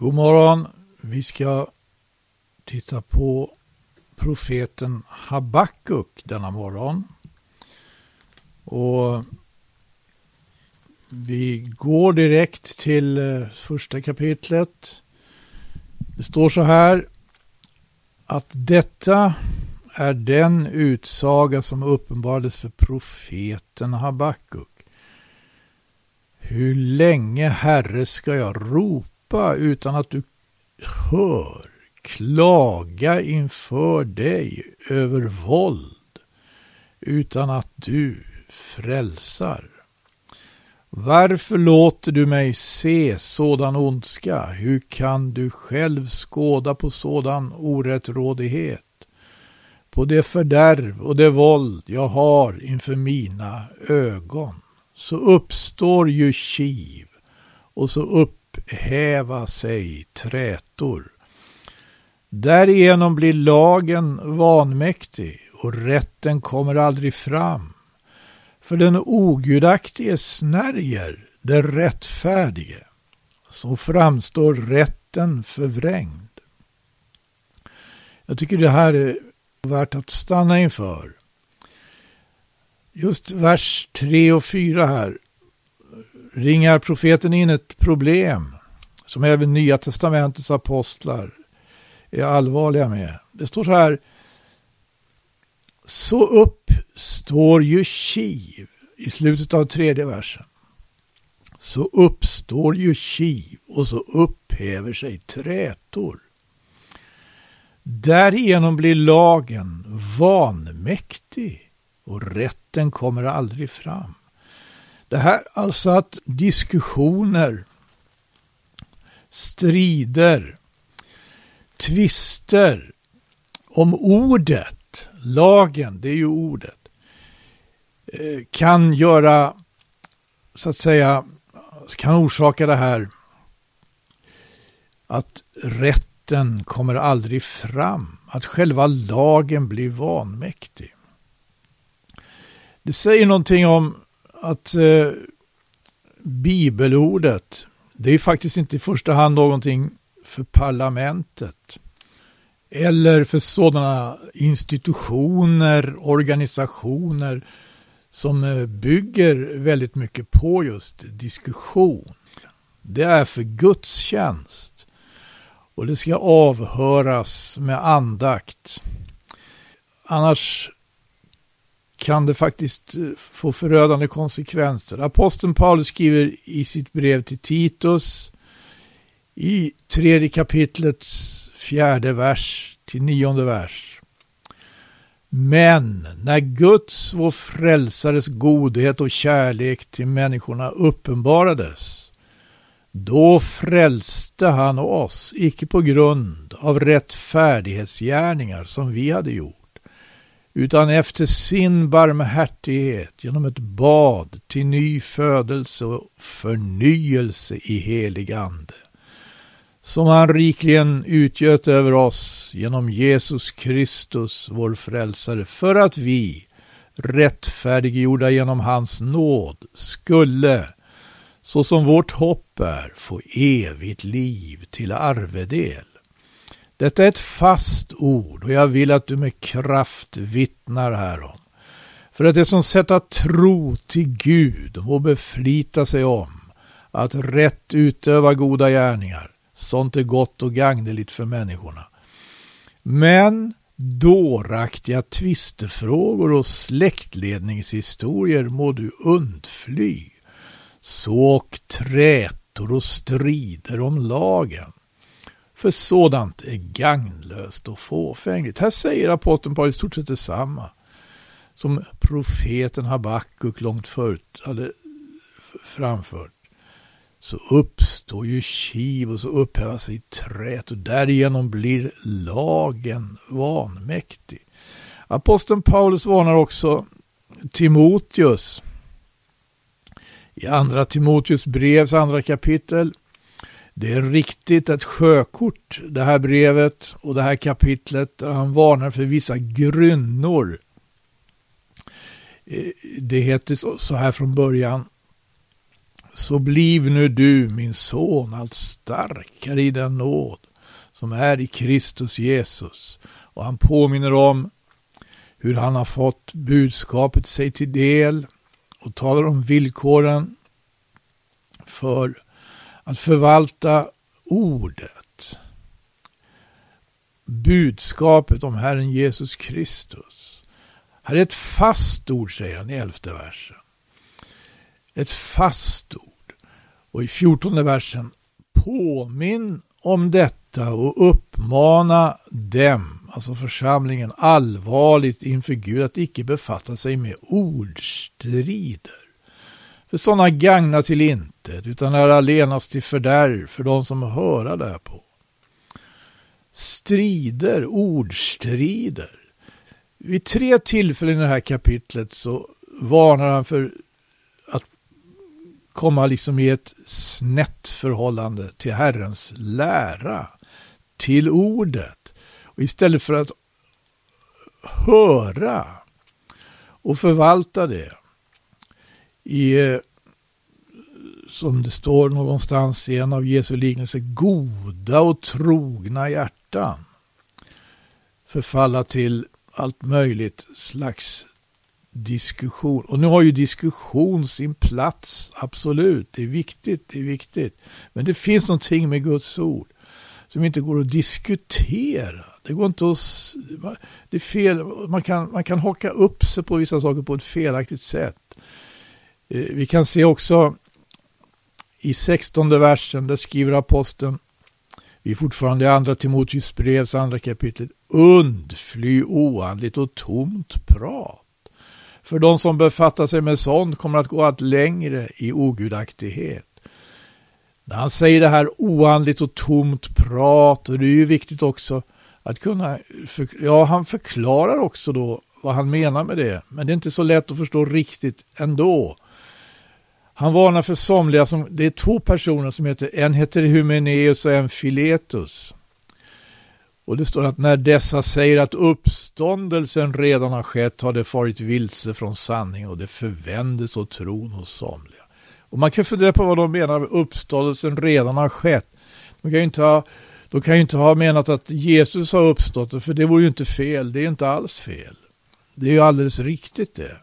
God morgon. Vi ska titta på profeten Habakuk denna morgon. Och vi går direkt till eh, första kapitlet. Det står så här att detta är den utsaga som uppenbarades för profeten Habakuk. Hur länge, Herre, ska jag ropa utan att du hör, klaga inför dig över våld utan att du frälsar? Varför låter du mig se sådan ondska? Hur kan du själv skåda på sådan orättrådighet? På det fördärv och det våld jag har inför mina ögon så uppstår ju kiv och så upphäva sig trätor. Därigenom blir lagen vanmäktig och rätten kommer aldrig fram. För den ogudaktige snärjer den rättfärdige. Så framstår rätten förvrängd. Jag tycker det här är värt att stanna inför. Just vers 3 och 4 här ringar profeten in ett problem som även Nya Testamentets apostlar är allvarliga med. Det står så här. Så uppstår ju kiv i slutet av tredje versen. Så uppstår ju kiv och så upphäver sig trätor. Därigenom blir lagen vanmäktig och rätten kommer aldrig fram. Det här alltså att diskussioner, strider, tvister om ordet, lagen, det är ju ordet, eh, kan göra, så att säga, kan orsaka det här att rätten kommer aldrig fram, att själva lagen blir vanmäktig. Det säger någonting om att eh, bibelordet, det är faktiskt inte i första hand någonting för parlamentet eller för sådana institutioner, organisationer som eh, bygger väldigt mycket på just diskussion. Det är för gudstjänst och det ska avhöras med andakt. Annars kan det faktiskt eh, få förödande konsekvenser. Aposteln Paulus skriver i sitt brev till Titus i tredje kapitlets fjärde vers till nionde vers. Men när Guds, vår frälsares godhet och kärlek till människorna uppenbarades, då frälste han oss, icke på grund av rättfärdighetsgärningar som vi hade gjort, utan efter sin barmhärtighet genom ett bad till ny födelse och förnyelse i helig ande som han rikligen utgöt över oss genom Jesus Kristus, vår frälsare, för att vi, rättfärdiggjorda genom hans nåd, skulle, så som vårt hopp är, få evigt liv till arvedel. Detta är ett fast ord och jag vill att du med kraft vittnar härom. För att det som sätter tro till Gud må beflita sig om att rätt utöva goda gärningar. Sånt är gott och gagneligt för människorna. Men dåraktiga tvistefrågor och släktledningshistorier må du undfly. Så och trätor och strider om lagen för sådant är gagnlöst och fåfängligt. Här säger aposteln Paulus i stort sett detsamma som profeten Habakuk långt förut hade framfört. Så uppstår ju kiv och så upphävar sig trät och därigenom blir lagen vanmäktig. Aposteln Paulus varnar också Timoteus i andra Timoteus brevs andra kapitel det är riktigt ett sjökort, det här brevet och det här kapitlet, där han varnar för vissa grynnor. Eh, det heter så här från början. så bliv nu du, min son, allt starkare i den nåd som är i Kristus Jesus. Och han påminner om hur han har fått budskapet sig till del och talar om villkoren för att förvalta ordet. Budskapet om Herren Jesus Kristus. Här är ett fast ord, säger han i elfte versen. Ett fast ord. Och i fjortonde versen, påminn om detta och uppmana dem, alltså församlingen, allvarligt inför Gud att icke befatta sig med ordstrider. För sådana gagna till intet, utan är allenast till fördärv för de som höra därpå. Strider, ordstrider. Vid tre tillfällen i det här kapitlet så varnar han för att komma liksom i ett snett förhållande till Herrens lära, till ordet. Och istället för att höra och förvalta det i, eh, som det står någonstans i en av Jesu liknelser, goda och trogna hjärtan förfalla till allt möjligt slags diskussion. Och nu har ju diskussion sin plats, absolut. Det är viktigt, det är viktigt. Men det finns någonting med Guds ord som inte går att diskutera. Det går inte att... Det är fel. Man kan, man kan haka upp sig på vissa saker på ett felaktigt sätt. Eh, vi kan se också i 16 versen, där skriver aposteln, vi är fortfarande i andra Timoteus brevs andra kapitel, undfly oandligt och tomt prat. För de som befattar sig med sånt kommer att gå allt längre i ogudaktighet. När han säger det här oandligt och tomt prat, och det är ju viktigt också att kunna, ja han förklarar också då vad han menar med det, men det är inte så lätt att förstå riktigt ändå. Han varnar för somliga, som, det är två personer som heter, en heter Hymeneus och en Filetus. Och det står att när dessa säger att uppståndelsen redan har skett har det farit vilse från sanningen och det förvändes åt tron hos somliga. Och man kan fundera på vad de menar med uppståndelsen redan har skett. De kan ju inte ha, de kan ju inte ha menat att Jesus har uppstått, för det vore ju inte fel. Det är inte alls fel. Det är ju alldeles riktigt det.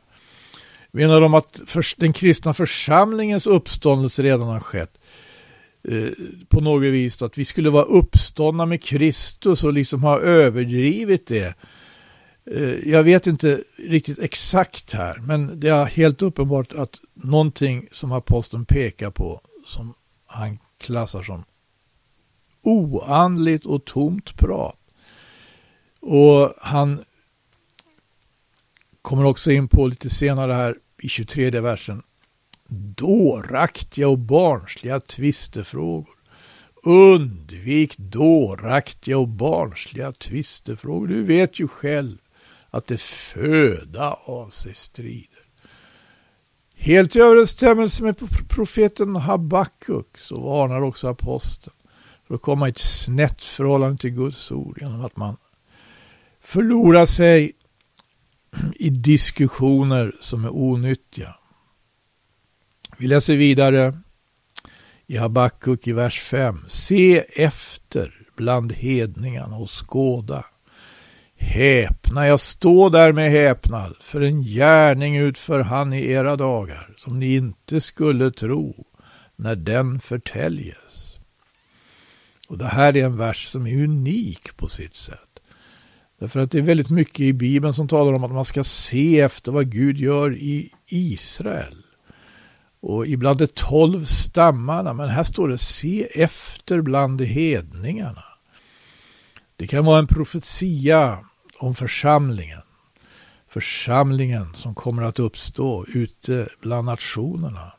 Menar de att den kristna församlingens uppståndelse redan har skett? Eh, på något vis att vi skulle vara uppståndna med Kristus och liksom ha överdrivit det. Eh, jag vet inte riktigt exakt här, men det är helt uppenbart att någonting som aposteln pekar på som han klassar som oandligt och tomt prat. Och han kommer också in på lite senare här i 23 versen. Dåraktiga och barnsliga tvistefrågor. Undvik dåraktiga och barnsliga tvistefrågor. Du vet ju själv att det föda av sig strider. Helt i överensstämmelse med profeten Habakuk så varnar också aposteln för att komma i ett snett förhållande till Guds ord genom att man förlorar sig i diskussioner som är onyttiga. Vi läser vidare i Habakuk i vers 5. Se efter bland hedningarna och skåda. Häpna, jag står där med häpnad, för en gärning utför han i era dagar, som ni inte skulle tro, när den förtäljes. Och det här är en vers som är unik på sitt sätt. Därför att det är väldigt mycket i Bibeln som talar om att man ska se efter vad Gud gör i Israel. Och ibland de tolv stammarna, men här står det se efter bland hedningarna. Det kan vara en profetia om församlingen. Församlingen som kommer att uppstå ute bland nationerna.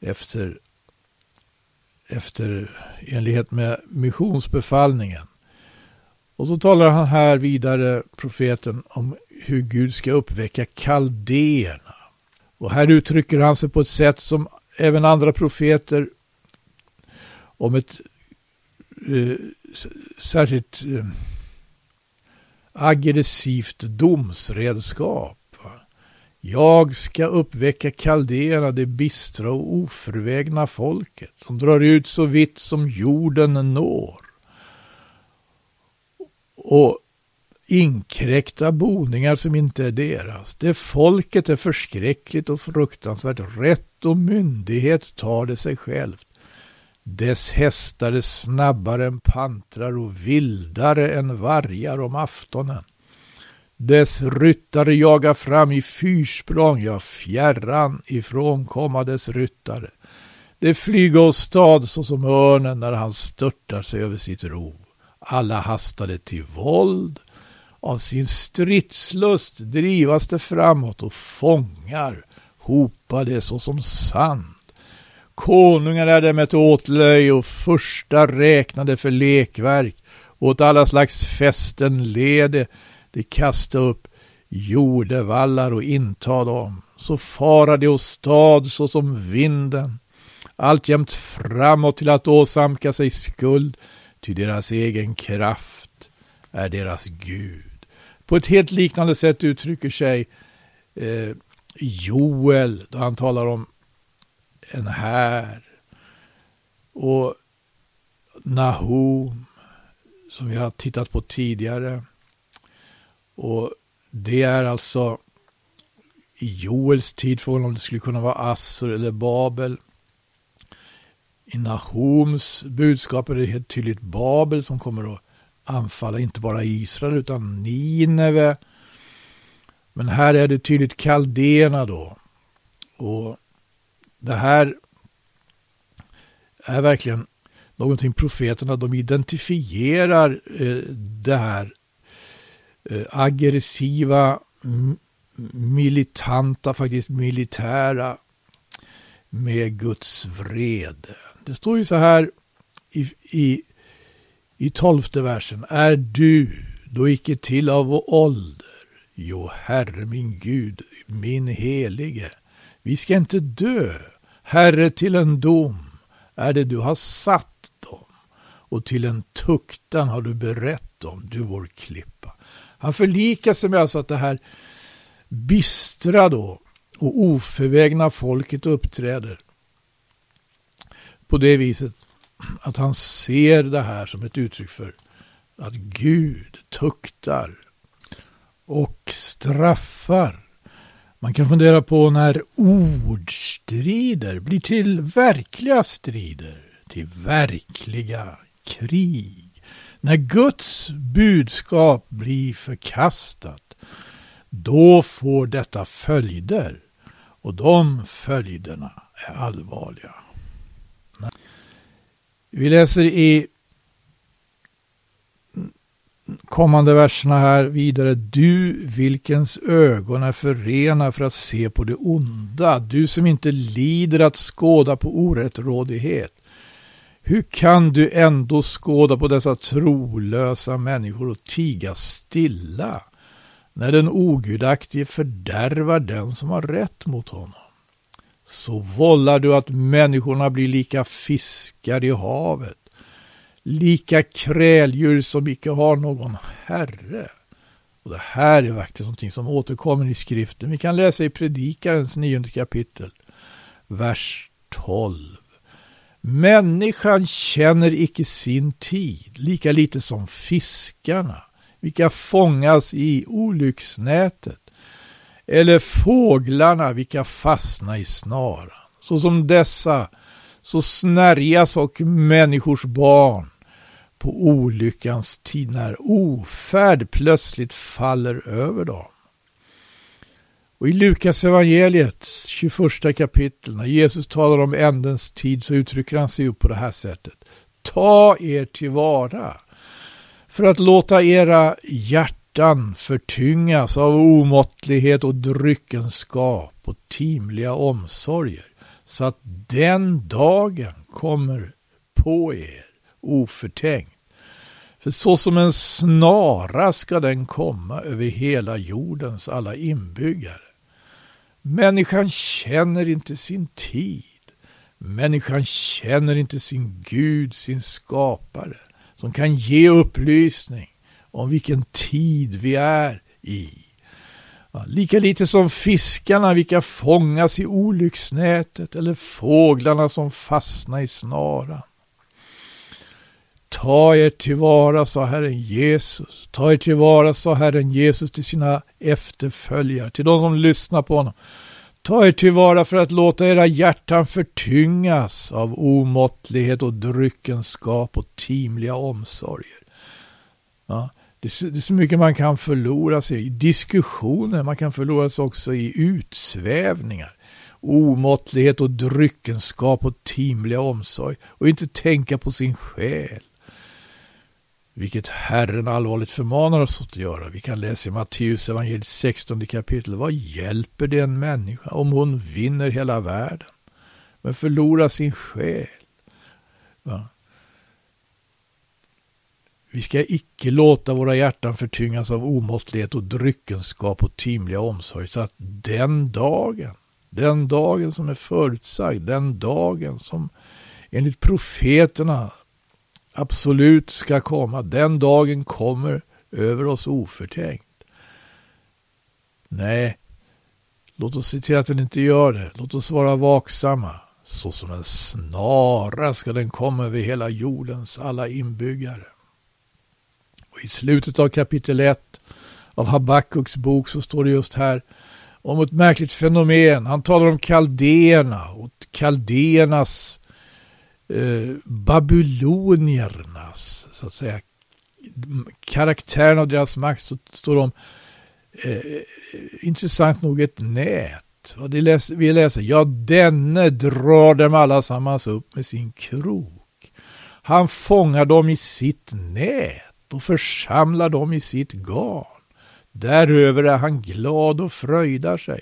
Efter, efter enlighet med missionsbefallningen. Och så talar han här vidare, profeten, om hur Gud ska uppväcka kaldéerna. Och här uttrycker han sig på ett sätt som även andra profeter om ett eh, särskilt eh, aggressivt domsredskap. Jag ska uppväcka kaldéerna, det bistra och oförvägna folket, som drar ut så vitt som jorden når. Och inkräkta boningar som inte är deras. Det folket är förskräckligt och fruktansvärt. Rätt och myndighet tar det sig självt. Dess hästar är snabbare än pantrar och vildare än vargar om aftonen. Dess ryttare jagar fram i fyrsprång, ja fjärran ifrån komma dess ryttare. Det flyga åstad såsom örnen när han störtar sig över sitt rov. Alla hastade till våld, av sin stridslust drivas det framåt och fångar hopade såsom sand. Konungar är dem ett åtlöje och första räknade för lekverk. Åt alla slags fästen lede de kasta upp jordevallar och inta dem. Så fara de åstad såsom vinden, alltjämt framåt till att åsamka sig skuld, ty deras egen kraft är deras Gud. På ett helt liknande sätt uttrycker sig eh, Joel då han talar om en här. Och Nahum som vi har tittat på tidigare. Och det är alltså i Joels tid, frågan om det skulle kunna vara Assur eller Babel. I Nahoms budskap är det helt tydligt Babel som kommer att anfalla inte bara Israel utan Nineve. Men här är det tydligt kaldéerna då. Och det här är verkligen någonting profeterna, de identifierar eh, det här eh, aggressiva, militanta, faktiskt militära med Guds vrede. Det står ju så här i, i, i tolfte versen. Är du då icke till av ålder? Jo, Herre min Gud, min helige. Vi ska inte dö. Herre, till en dom är det du har satt dem och till en tuktan har du berett dem, du vår klippa. Han förlikar sig med alltså att det här bistra då och oförvägna folket uppträder på det viset att han ser det här som ett uttryck för att Gud tuktar och straffar man kan fundera på när ordstrider blir till verkliga strider, till verkliga krig. När Guds budskap blir förkastat, då får detta följder. Och de följderna är allvarliga. Vi läser i kommande verserna här vidare. Du vilkens ögon är förena för att se på det onda. Du som inte lider att skåda på orättrådighet. Hur kan du ändå skåda på dessa trolösa människor och tiga stilla när den ogudaktige fördärvar den som har rätt mot honom? Så vållar du att människorna blir lika fiskar i havet lika kräldjur som icke har någon herre. Och Det här är faktiskt någonting som återkommer i skriften. Vi kan läsa i Predikarens nionde kapitel, vers 12. Människan känner icke sin tid, lika lite som fiskarna, vilka fångas i olycksnätet, eller fåglarna, vilka fastnar i snaran. Så som dessa, så snärjas och människors barn på olyckans tid när ofärd plötsligt faller över dem. Och i Lukas evangeliets 21 kapitel när Jesus talar om ändens tid så uttrycker han sig ju på det här sättet. Ta er tillvara för att låta era hjärtan hjärtan förtyngas av omåttlighet och dryckenskap och timliga omsorger så att den dagen kommer på er oförtänkt. För så som en snara ska den komma över hela jordens alla inbyggare. Människan känner inte sin tid. Människan känner inte sin Gud, sin skapare, som kan ge upplysning om vilken tid vi är i. Lika lite som fiskarna vilka fångas i olycksnätet eller fåglarna som fastnar i snaran. Ta er tillvara, sa Herren Jesus. Ta er tillvara, sa Herren Jesus till sina efterföljare, till de som lyssnar på honom. Ta er tillvara för att låta era hjärtan förtyngas av omåttlighet och dryckenskap och timliga omsorger. Ja, det, är, det är så mycket man kan förlora sig i diskussioner, man kan förlora sig också i utsvävningar. Omåttlighet och dryckenskap och timliga omsorg och inte tänka på sin själ. Vilket Herren allvarligt förmanar oss att göra. Vi kan läsa i Matteus evangeliet 16 kapitel. Vad hjälper det en människa om hon vinner hela världen men förlorar sin själ? Va? Vi ska icke låta våra hjärtan förtyngas av omåttlighet och dryckenskap och timliga omsorg så att den dagen, den dagen som är förutsagd, den dagen som enligt profeterna absolut ska komma. Den dagen kommer över oss oförtänkt. Nej, låt oss se till att den inte gör det. Låt oss vara vaksamma. Så som en snara ska den komma över hela jordens alla inbyggare. Och I slutet av kapitel 1 av Habakkuks bok så står det just här om ett märkligt fenomen. Han talar om kaldéerna och kaldéernas eh, babyloniernas, så att säga, karaktären av deras makt så står de eh, intressant nog ett nät. Och det läser, vi läser, ja denne drar dem allesammans upp med sin krok. Han fångar dem i sitt nät och församlar dem i sitt garn. Däröver är han glad och fröjdar sig.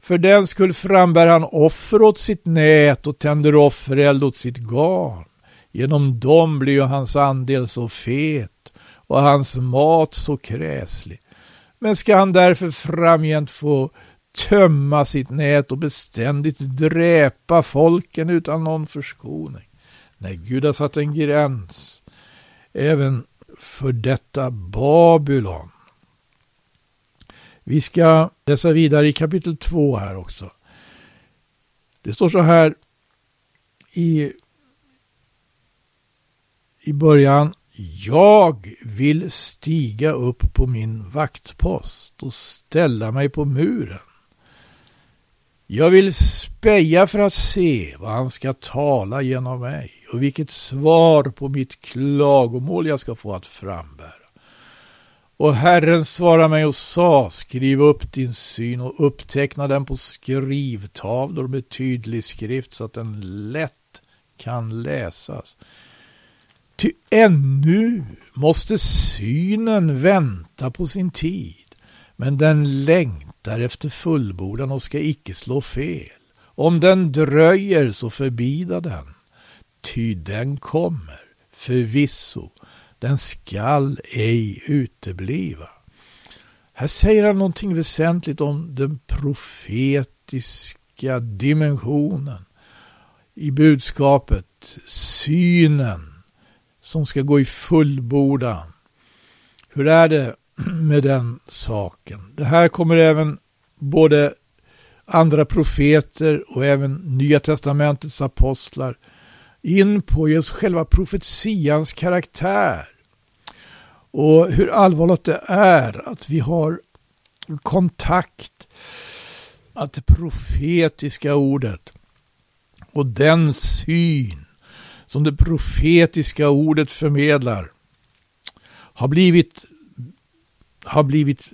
För den skull frambär han offer åt sitt nät och tänder offereld åt sitt garn. Genom dem blir ju hans andel så fet och hans mat så kräslig. Men ska han därför framgent få tömma sitt nät och beständigt dräpa folken utan någon förskoning? Nej, Gud har satt en gräns även för detta Babylon. Vi ska läsa vidare i kapitel 2 här också. Det står så här i, i början. Jag vill stiga upp på min vaktpost och ställa mig på muren. Jag vill speja för att se vad han ska tala genom mig och vilket svar på mitt klagomål jag ska få att frambära. Och Herren svarade mig och sa, skriv upp din syn och uppteckna den på skrivtavlor med tydlig skrift så att den lätt kan läsas. Ty ännu måste synen vänta på sin tid, men den längtar efter fullbordan och ska icke slå fel. Om den dröjer så förbida den, ty den kommer förvisso den skall ej utebliva. Här säger han någonting väsentligt om den profetiska dimensionen i budskapet, synen som ska gå i fullbordan. Hur är det med den saken? Det här kommer även både andra profeter och även Nya testamentets apostlar in på just själva profetians karaktär. Och hur allvarligt det är att vi har kontakt, att det profetiska ordet och den syn som det profetiska ordet förmedlar har blivit, har blivit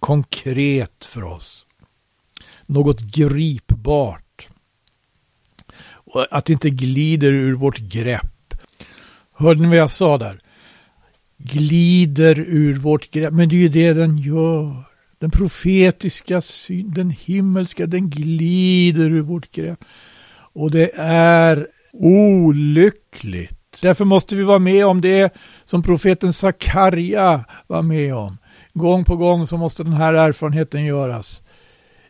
konkret för oss. Något gripbart och att det inte glider ur vårt grepp. Hörde ni vad jag sa där? Glider ur vårt grepp. Men det är ju det den gör. Den profetiska syn, den himmelska, den glider ur vårt grepp. Och det är olyckligt. Därför måste vi vara med om det som profeten Sakarja var med om. Gång på gång så måste den här erfarenheten göras.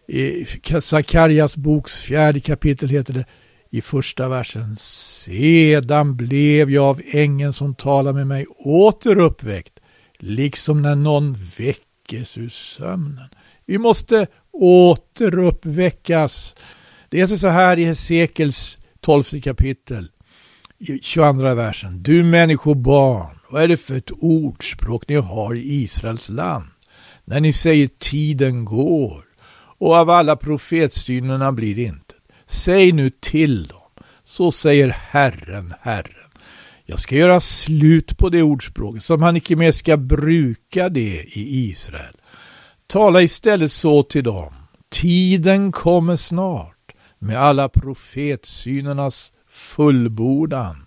I Sakarjas boks fjärde kapitel heter det i första versen. Sedan blev jag av ängeln som talade med mig åter uppväckt, liksom när någon väckes ur sömnen. Vi måste återuppväckas. Det heter så här i Hesekels 12 kapitel, 22 versen. Du människobarn, vad är det för ett ordspråk ni har i Israels land? När ni säger tiden går och av alla profetsynerna blir inte. Säg nu till dem, så säger Herren, Herren. Jag ska göra slut på det ordspråket, som han icke mer ska bruka det i Israel. Tala istället så till dem. Tiden kommer snart med alla profetsynernas fullbordan.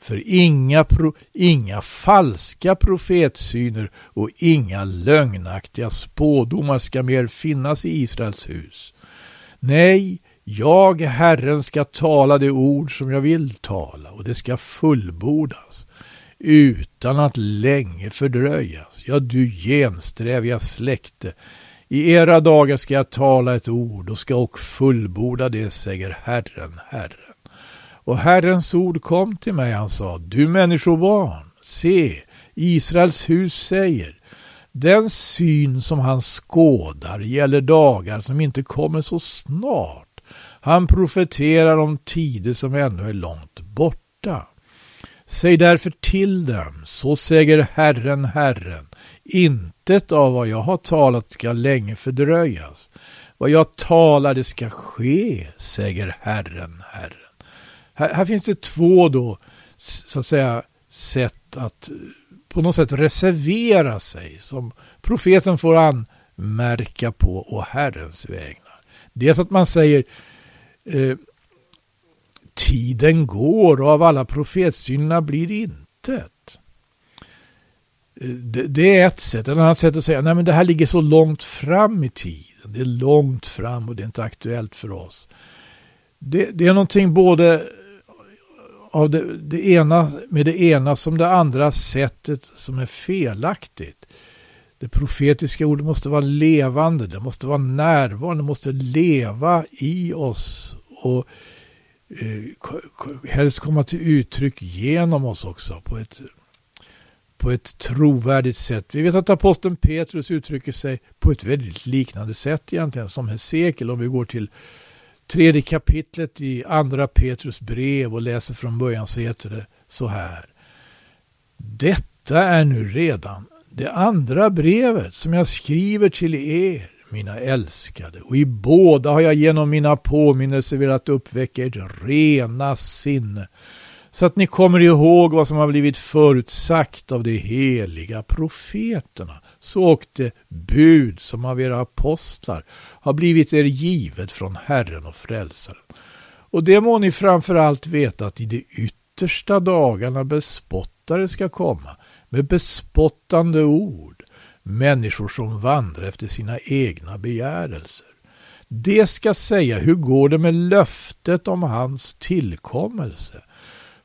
För inga, pro, inga falska profetsyner och inga lögnaktiga spådomar ska mer finnas i Israels hus. Nej, jag, Herren, ska tala det ord som jag vill tala och det ska fullbordas utan att länge fördröjas. Ja, du gensträviga släkte, i era dagar ska jag tala ett ord och ska och fullborda det, säger Herren, Herren. Och Herrens ord kom till mig, han sa, du människobarn, se, Israels hus säger, den syn som han skådar gäller dagar som inte kommer så snart. Han profeterar om tider som ännu är långt borta. Säg därför till dem, så säger Herren, Herren, intet av vad jag har talat ska länge fördröjas. Vad jag talar det ska ske, säger Herren, Herren. Här, här, finns det två då, så att säga, sätt att eh, på något sätt reservera sig som profeten får anmärka på och Herrens vägnar. Dels att man säger eh, tiden går och av alla profetsynerna blir intet. Eh, det, det, är ett sätt. Ett annat sätt att säga nej men det här ligger så långt fram i tiden. Det är långt fram och det är inte aktuellt för oss. Det, det är någonting både av det, det, ena, med det ena som det andra sättet som är felaktigt. Det profetiska ordet måste vara levande, det måste vara närvarande, det måste leva i oss och eh, helst komma till uttryck genom oss också på ett, på ett trovärdigt sätt. Vi vet att aposteln Petrus uttrycker sig på ett väldigt liknande sätt egentligen som Hesekiel om vi går till tredje kapitlet i andra Petrus brev och läser från början så heter det så här. Detta är nu redan det andra brevet som jag skriver till er, mina älskade, och i båda har jag genom mina påminnelser velat uppväcka ert rena sinne, så att ni kommer ihåg vad som har blivit förutsagt av de heliga profeterna så åkte det bud som av era apostlar har blivit er givet från Herren och Frälsaren. Och det må ni framför allt veta att i de yttersta dagarna bespottare ska komma med bespottande ord, människor som vandrar efter sina egna begärelser. Det ska säga, hur går det med löftet om hans tillkommelse?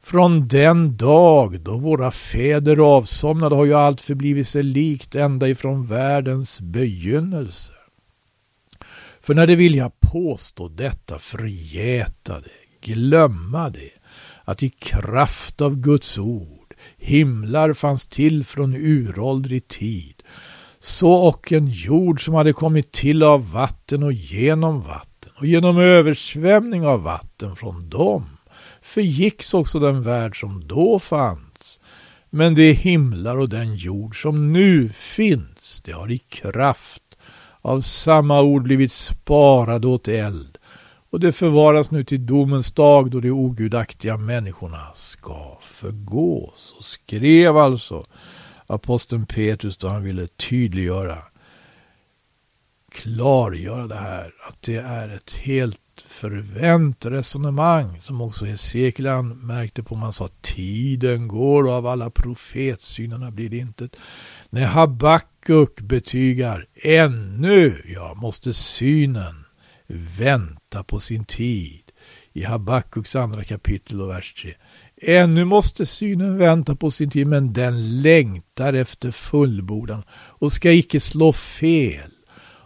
Från den dag då våra fäder avsomnade har ju allt förblivit sig likt ända ifrån världens begynnelse. För när det vill jag påstå detta förgäta det, glömma det, att i kraft av Guds ord himlar fanns till från uråldrig tid, så och en jord som hade kommit till av vatten och genom vatten och genom översvämning av vatten från dem förgicks också den värld som då fanns. Men de himlar och den jord som nu finns, det har i kraft av samma ord blivit sparade åt eld och det förvaras nu till domens dag då de ogudaktiga människorna ska förgås. Och skrev alltså aposteln Petrus då han ville tydliggöra, klargöra det här, att det är ett helt förvänt resonemang som också Hesekiel märkte på. Man sa tiden går och av alla profetsynerna blir det intet. När Habakuk betygar ännu, ja, måste synen vänta på sin tid. I Habakuks andra kapitel och vers 3. Ännu måste synen vänta på sin tid, men den längtar efter fullbordan och ska icke slå fel.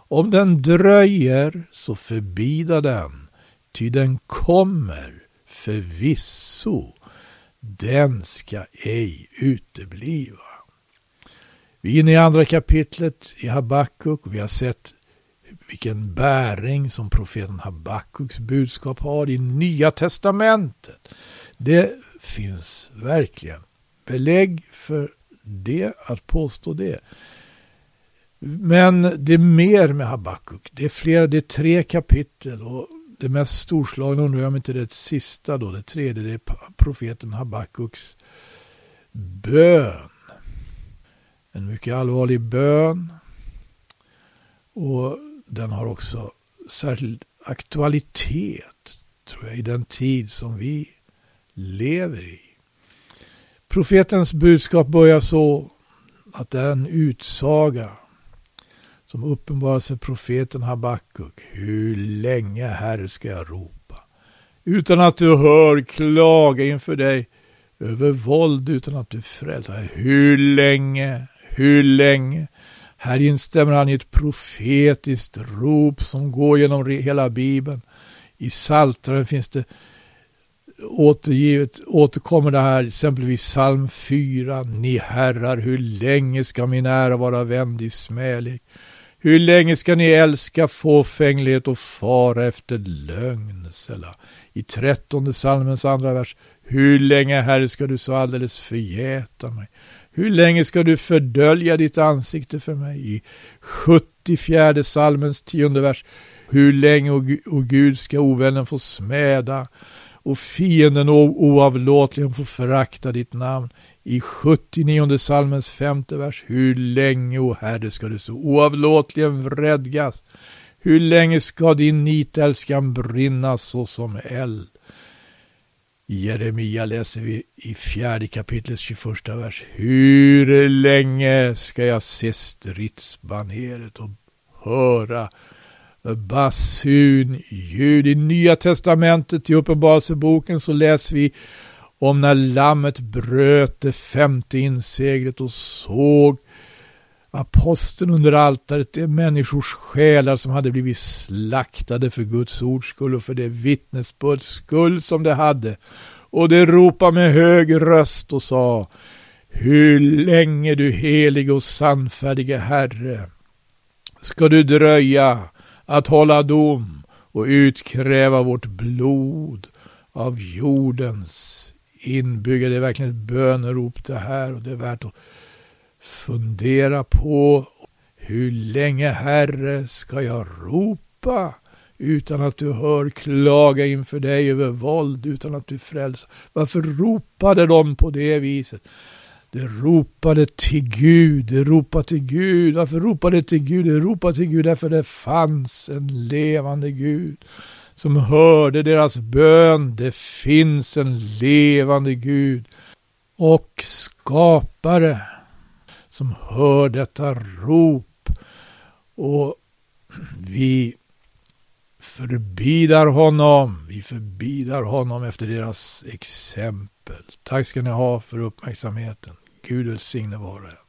Om den dröjer så förbida den Ty den kommer förvisso, den ska ej utebliva. Vi är inne i andra kapitlet i Habakuk och vi har sett vilken bäring som profeten Habakuks budskap har i Nya Testamentet. Det finns verkligen belägg för det, att påstå det. Men det är mer med Habakuk. Det är flera, det är tre kapitel och det mest storslagna undrar jag om inte det sista då, det tredje, det är profeten Habakuks bön. En mycket allvarlig bön. Och den har också särskild aktualitet, tror jag, i den tid som vi lever i. Profetens budskap börjar så att det är en utsaga som uppenbaras för profeten Habakuk. Hur länge, Herre, ska jag ropa? Utan att du hör klaga inför dig över våld utan att du frälsar. Hur länge, hur länge? Här instämmer han i ett profetiskt rop som går genom hela Bibeln. I Psaltaren finns det återgivet, återkommer det här exempelvis psalm 4. Ni herrar, hur länge ska min ära vara vänd i smälek? Hur länge ska ni älska fåfänglighet och fara efter lögn? Sälla. I trettonde salmens andra vers. Hur länge, Herre, ska du så alldeles förgäta mig? Hur länge ska du fördölja ditt ansikte för mig? I 74 salmens tionde vers. Hur länge, o oh, Gud, ska ovännen få smäda och fienden oavlåtligen få förakta ditt namn? I 79 salmens femte vers. Hur länge, o Herre, ska du så oavlåtligen vredgas? Hur länge ska din nitälskan brinna såsom eld? I Jeremia läser vi i fjärde kapitlets 21 vers. Hur länge ska jag se stridsbaneret och höra basun ljud? I Nya Testamentet, i Uppenbarelseboken, så läser vi om när lammet bröt det femte inseglet och såg aposteln under altaret, de människors själar som hade blivit slaktade för Guds ords skull och för det vittnesbörds skull som de hade. Och de ropade med hög röst och sa Hur länge du helige och sannfärdige Herre ska du dröja att hålla dom och utkräva vårt blod av jordens inbygga, Det är verkligen ett bönerop det här och det är värt att fundera på. Hur länge Herre ska jag ropa utan att du hör klaga inför dig över våld utan att du frälsar? Varför ropade de på det viset? Det ropade till Gud, det ropade till Gud. Varför ropade det till Gud? Det ropade till Gud därför det fanns en levande Gud som hörde deras bön. Det finns en levande Gud och skapare som hör detta rop. Och vi förbidar honom, vi förbidar honom efter deras exempel. Tack ska ni ha för uppmärksamheten. Gud välsigne var och en.